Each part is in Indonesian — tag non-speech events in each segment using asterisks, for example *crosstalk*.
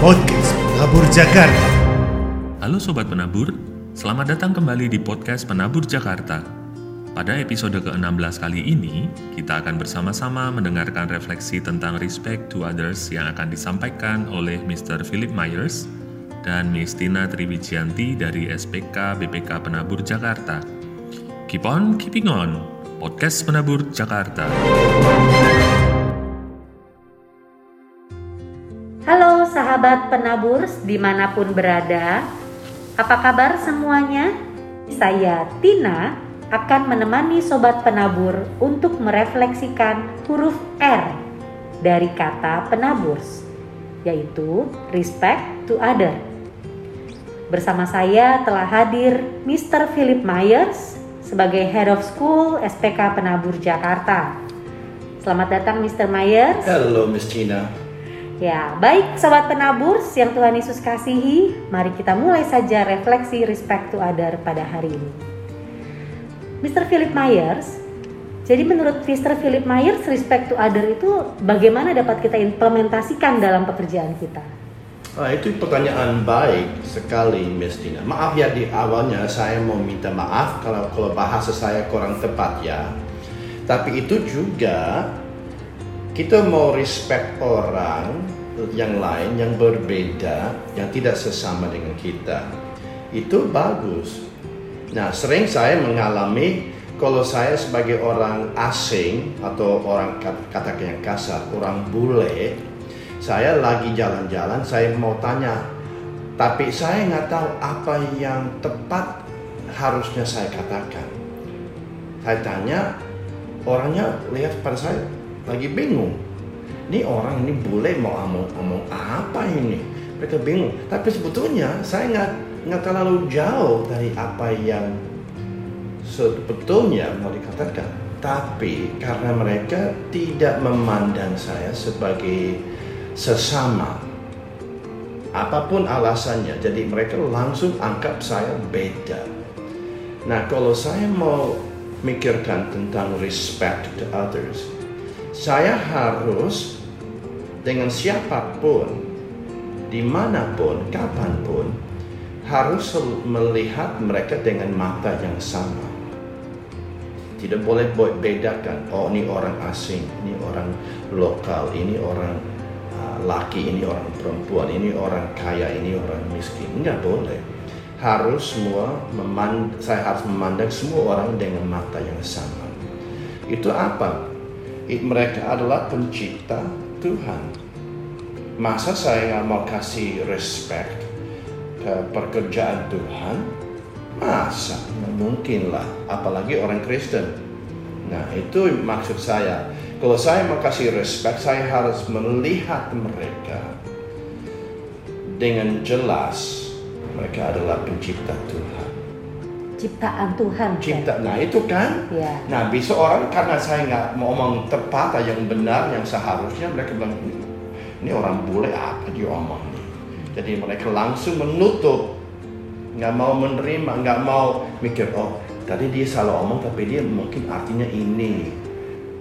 Podcast Penabur Jakarta. Halo Sobat Penabur, selamat datang kembali di podcast Penabur Jakarta. Pada episode ke-16 kali ini, kita akan bersama-sama mendengarkan refleksi tentang respect to others yang akan disampaikan oleh Mr. Philip Myers dan Miss Tina Triwijianti dari SPK BPK Penabur Jakarta. Keep on keeping on, podcast Penabur Jakarta. Sahabat penabur di mana pun berada, apa kabar semuanya? Saya Tina akan menemani sobat penabur untuk merefleksikan huruf R dari kata penabur, yaitu respect to other. Bersama saya telah hadir Mr. Philip Myers sebagai Head of School SPK Penabur Jakarta. Selamat datang Mr. Myers. Halo Miss Tina. Ya, baik sobat penabur yang Tuhan Yesus kasihi, mari kita mulai saja refleksi respect to other pada hari ini. Mr. Philip Myers, jadi menurut Mr. Philip Myers, respect to other itu bagaimana dapat kita implementasikan dalam pekerjaan kita? Ah, itu pertanyaan baik sekali Miss Tina. Maaf ya di awalnya saya mau minta maaf kalau kalau bahasa saya kurang tepat ya. Tapi itu juga kita mau respect orang yang lain yang berbeda yang tidak sesama dengan kita. Itu bagus. Nah sering saya mengalami kalau saya sebagai orang asing atau orang kata yang kasar orang bule saya lagi jalan-jalan saya mau tanya tapi saya nggak tahu apa yang tepat harusnya saya katakan. Saya tanya orangnya lihat pada saya lagi bingung. Ini orang ini boleh mau ngomong-ngomong apa ini? Mereka bingung. Tapi sebetulnya saya nggak nggak terlalu jauh dari apa yang sebetulnya mau dikatakan. Tapi karena mereka tidak memandang saya sebagai sesama, apa pun alasannya, jadi mereka langsung anggap saya beda. Nah, kalau saya mau mikirkan tentang respect to others, saya harus dengan siapa pun, di mana pun, kapan pun, harus melihat mereka dengan mata yang sama. Tidak boleh bedakan, oh ini orang asing, ini orang lokal, ini orang uh, laki, ini orang perempuan, ini orang kaya, ini orang miskin. Enggak boleh. Harus semua, saya harus memandang semua orang dengan mata yang sama. Itu apa? Mereka adalah pencipta Tuhan. Masa saya nggak mau kasih respect ke pekerjaan Tuhan? Masa? Mungkin lah, apalagi orang Kristen. Nah itu maksud saya. Kalau saya mau kasih respect, saya harus melihat mereka dengan jelas mereka adalah pencipta Tuhan ciptaan Tuhan. Cipta, kan? nah itu kan. Ya. Nah bisa orang karena saya nggak mau ngomong tepat yang benar yang seharusnya mereka bilang ini orang bule apa dia omong. Jadi mereka langsung menutup, nggak mau menerima, nggak mau mikir oh tadi dia salah omong tapi dia mungkin artinya ini.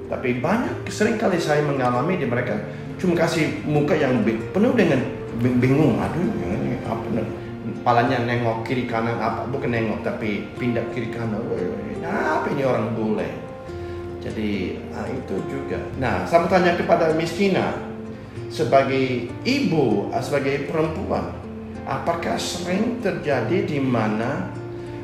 Tapi banyak sering kali saya mengalami di mereka cuma kasih muka yang penuh dengan bingung, aduh ini apa kepalanya nengok kiri kanan apa bukan nengok tapi pindah kiri kanan. Apa ini orang bule? Jadi nah, itu juga. Nah saya bertanya kepada Miskina sebagai ibu ah, sebagai perempuan apakah sering terjadi di mana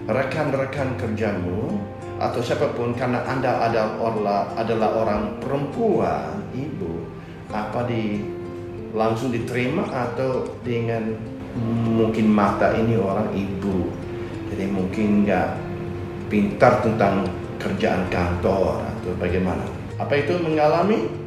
rekan-rekan kerjamu atau siapa pun karena anda adalah adalah orang perempuan ibu apa di langsung diterima atau dengan mungkin mata ini orang ibu. Jadi mungkin nggak pintar tentang kerjaan kantor atau bagaimana. Apa itu mengalami?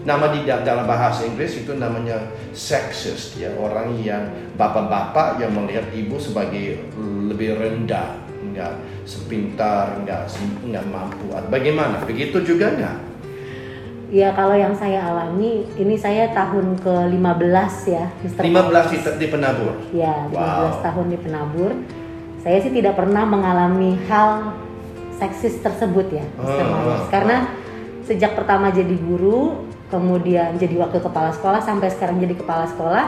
Nama di dalam bahasa Inggris itu namanya sexist ya. Orang yang bapak-bapak yang melihat ibu sebagai lebih rendah nggak sepintar nggak nggak mampu. Bagaimana? Begitu juga nggak Ya kalau yang saya alami ini saya tahun ke-15 ya, Mr. 15 di, di penabur. Ya, 15 wow. tahun di penabur. Saya sih tidak pernah mengalami hal seksis tersebut ya, Mr. Oh, Karena sejak pertama jadi guru, kemudian jadi wakil kepala sekolah sampai sekarang jadi kepala sekolah,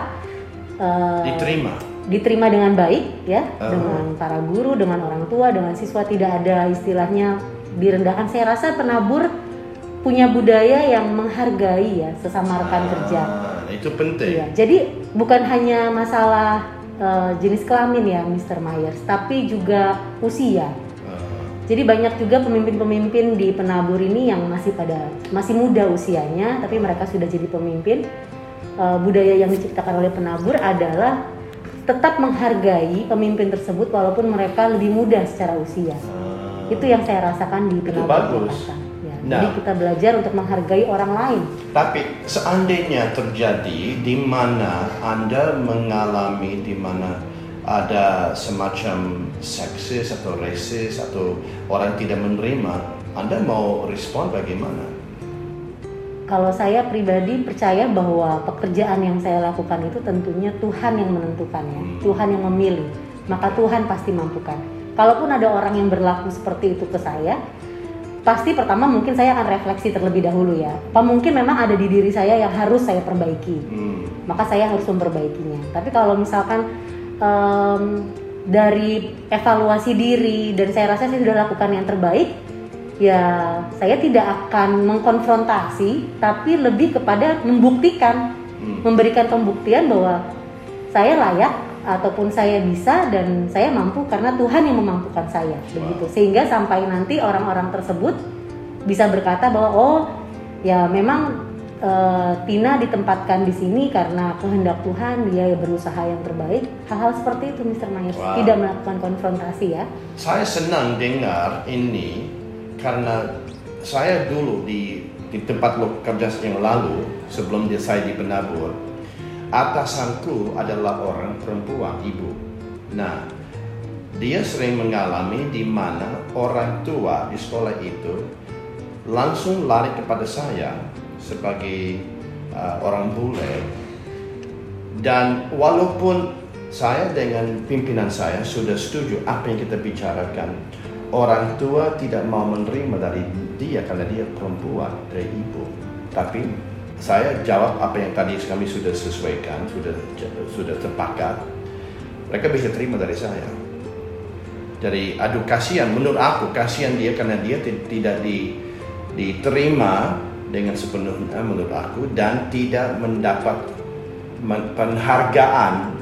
uh, diterima diterima dengan baik ya Uh. dengan para guru dengan orang tua dengan siswa tidak ada istilahnya direndahkan saya rasa penabur punya budaya yang menghargai ya sesama rekan kerja Ah, itu penting Iya, jadi bukan hanya masalah uh, jenis kelamin ya Mr. Myers tapi juga usia Ah, jadi banyak juga pemimpin-pemimpin di penabur ini yang masih pada masih muda usianya, tapi mereka sudah jadi pemimpin. Eh, budaya yang diciptakan oleh penabur adalah tetap menghargai pemimpin tersebut walaupun mereka lebih muda secara usia. ah. Itu yang saya rasakan di Itu penabur bagus. Jakarta. Nah. Jadi kita belajar untuk menghargai orang lain. Tapi seandainya terjadi di mana Anda mengalami di mana ada semacam seksis atau resis atau orang tidak menerima, Anda mau respon bagaimana? Kalau saya pribadi percaya bahwa pekerjaan yang saya lakukan itu tentunya Tuhan yang menentukannya, Hmm. Tuhan yang memilih, maka Tuhan pasti mampukan. Kalaupun ada orang yang berlaku seperti itu ke saya, pasti pertama mungkin saya akan refleksi terlebih dahulu ya. Apa mungkin memang ada di diri saya yang harus saya perbaiki, Hmm. maka saya harus memperbaikinya. Tapi kalau misalkan em, dari evaluasi diri dan saya rasa saya sudah lakukan yang terbaik, ya saya tidak akan mengkonfrontasi, tapi lebih kepada membuktikan, Hmm. memberikan pembuktian bahwa saya layak ataupun saya bisa dan saya mampu karena Tuhan yang memampukan saya begitu. Sehingga sampai nanti orang-orang tersebut bisa berkata bahwa oh ya memang eh, Tina ditempatkan di sini karena kehendak Tuhan dia berusaha yang terbaik. Hal-hal seperti itu Mr. Myers Wow. tidak melakukan konfrontasi ya. Saya senang dengar ini karena saya dulu di di tempat kerja yang lalu sebelum dia saya di penabur atasanku adalah orang perempuan ibu. Nah dia sering mengalami di mana orang tua di sekolah itu langsung lari kepada saya sebagai uh, orang bule dan walaupun saya dengan pimpinan saya sudah setuju apa yang kita bicarakan orang tua tidak mau menerima dari dia karena dia perempuan dari ibu tapi saya jawab apa yang tadi kami sudah sesuaikan sudah sudah terpakat. Mereka bisa terima dari saya. Jadi aduh kasihan. Menurut aku kasihan dia karena dia ti- tidak di, diterima dengan sepenuhnya menurut aku dan tidak mendapat men- penghargaan.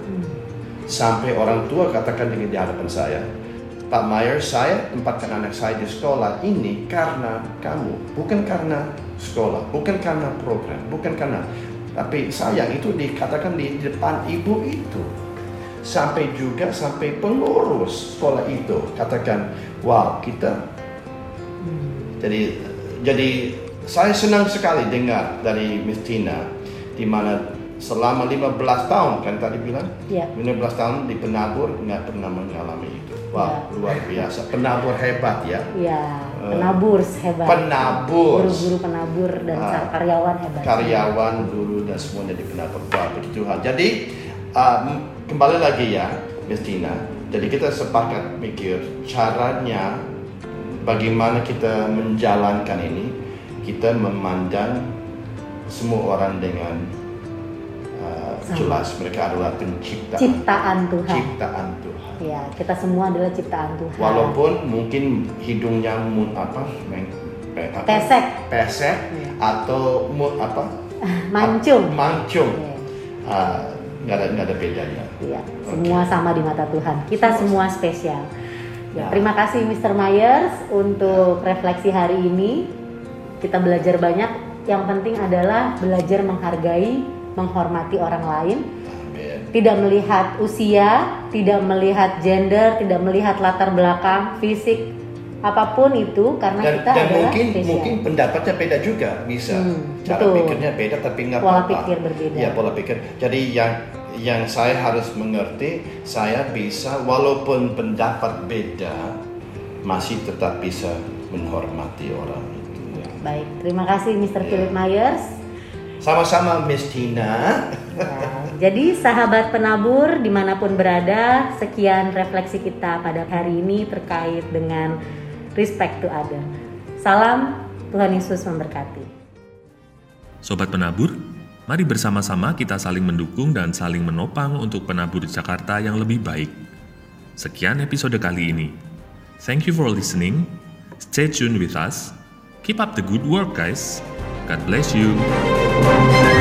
Sampai orang tua katakan dengan di hadapan saya Pak Mayer saya tempatkan anak saya di sekolah ini karena kamu bukan karena sekolah bukan karena program bukan karena tapi sayang itu dikatakan di depan ibu itu sampai juga sampai pengurus sekolah itu katakan wow kita jadi jadi saya senang sekali dengar dari Miss Tina di mana selama 15 tahun kan tadi bilang Ya. 15 tahun di penabur nggak pernah mengalami itu. Wow, Ya. luar biasa. Penabur hebat ya. Eh, penabur hebat. penabur. Guru-guru penabur dan Ah, karyawan hebat. Karyawan, guru dan semuanya di penabur. Wah, begitu hal. Jadi um, kembali lagi ya, Miss Tina. Jadi kita sepakat mikir caranya bagaimana kita menjalankan ini. Kita memandang semua orang dengan uh, jelas mereka adalah penciptaan Ciptaan Tuhan. ciptaan Tuhan. Ya, kita semua adalah ciptaan Tuhan. Walaupun mungkin hidungnya mun apa, meng, pe- apa? Pesek. pesek Iya. atau mun apa *laughs* mancung. mancung, Iya. Ah, nggak ada nggak ada bedanya. Iya, Oke. semua sama di mata Tuhan. Kita semua spesial. Ya, Ya. terima kasih Mr. Myers untuk refleksi hari ini. Kita belajar banyak. Yang penting adalah belajar menghargai, menghormati orang lain. Tidak melihat usia, tidak melihat gender, tidak melihat latar belakang, fisik, apa pun itu karena Dan, kita dan adalah mungkin spesial. mungkin pendapatnya beda juga bisa. Hmm, Cara betul. pikirnya beda tapi nggak Pola apa-apa. pikir berbeda. Ya pola pikir. Jadi yang yang saya harus mengerti, saya bisa walaupun pendapat beda masih tetap bisa menghormati orang itu. Baik, terima kasih Mr. Ya. Philip Myers. Sama-sama Miss Tina. Ya, jadi sahabat penabur di mana pun berada, sekian refleksi kita pada hari ini terkait dengan respect to other. Salam, Tuhan Yesus memberkati. Sobat penabur, Mari bersama-sama kita saling mendukung dan saling menopang untuk penabur Jakarta yang lebih baik. Sekian episode kali ini. Thank you for listening. Stay tuned with us. Keep up the good work, guys. God bless you.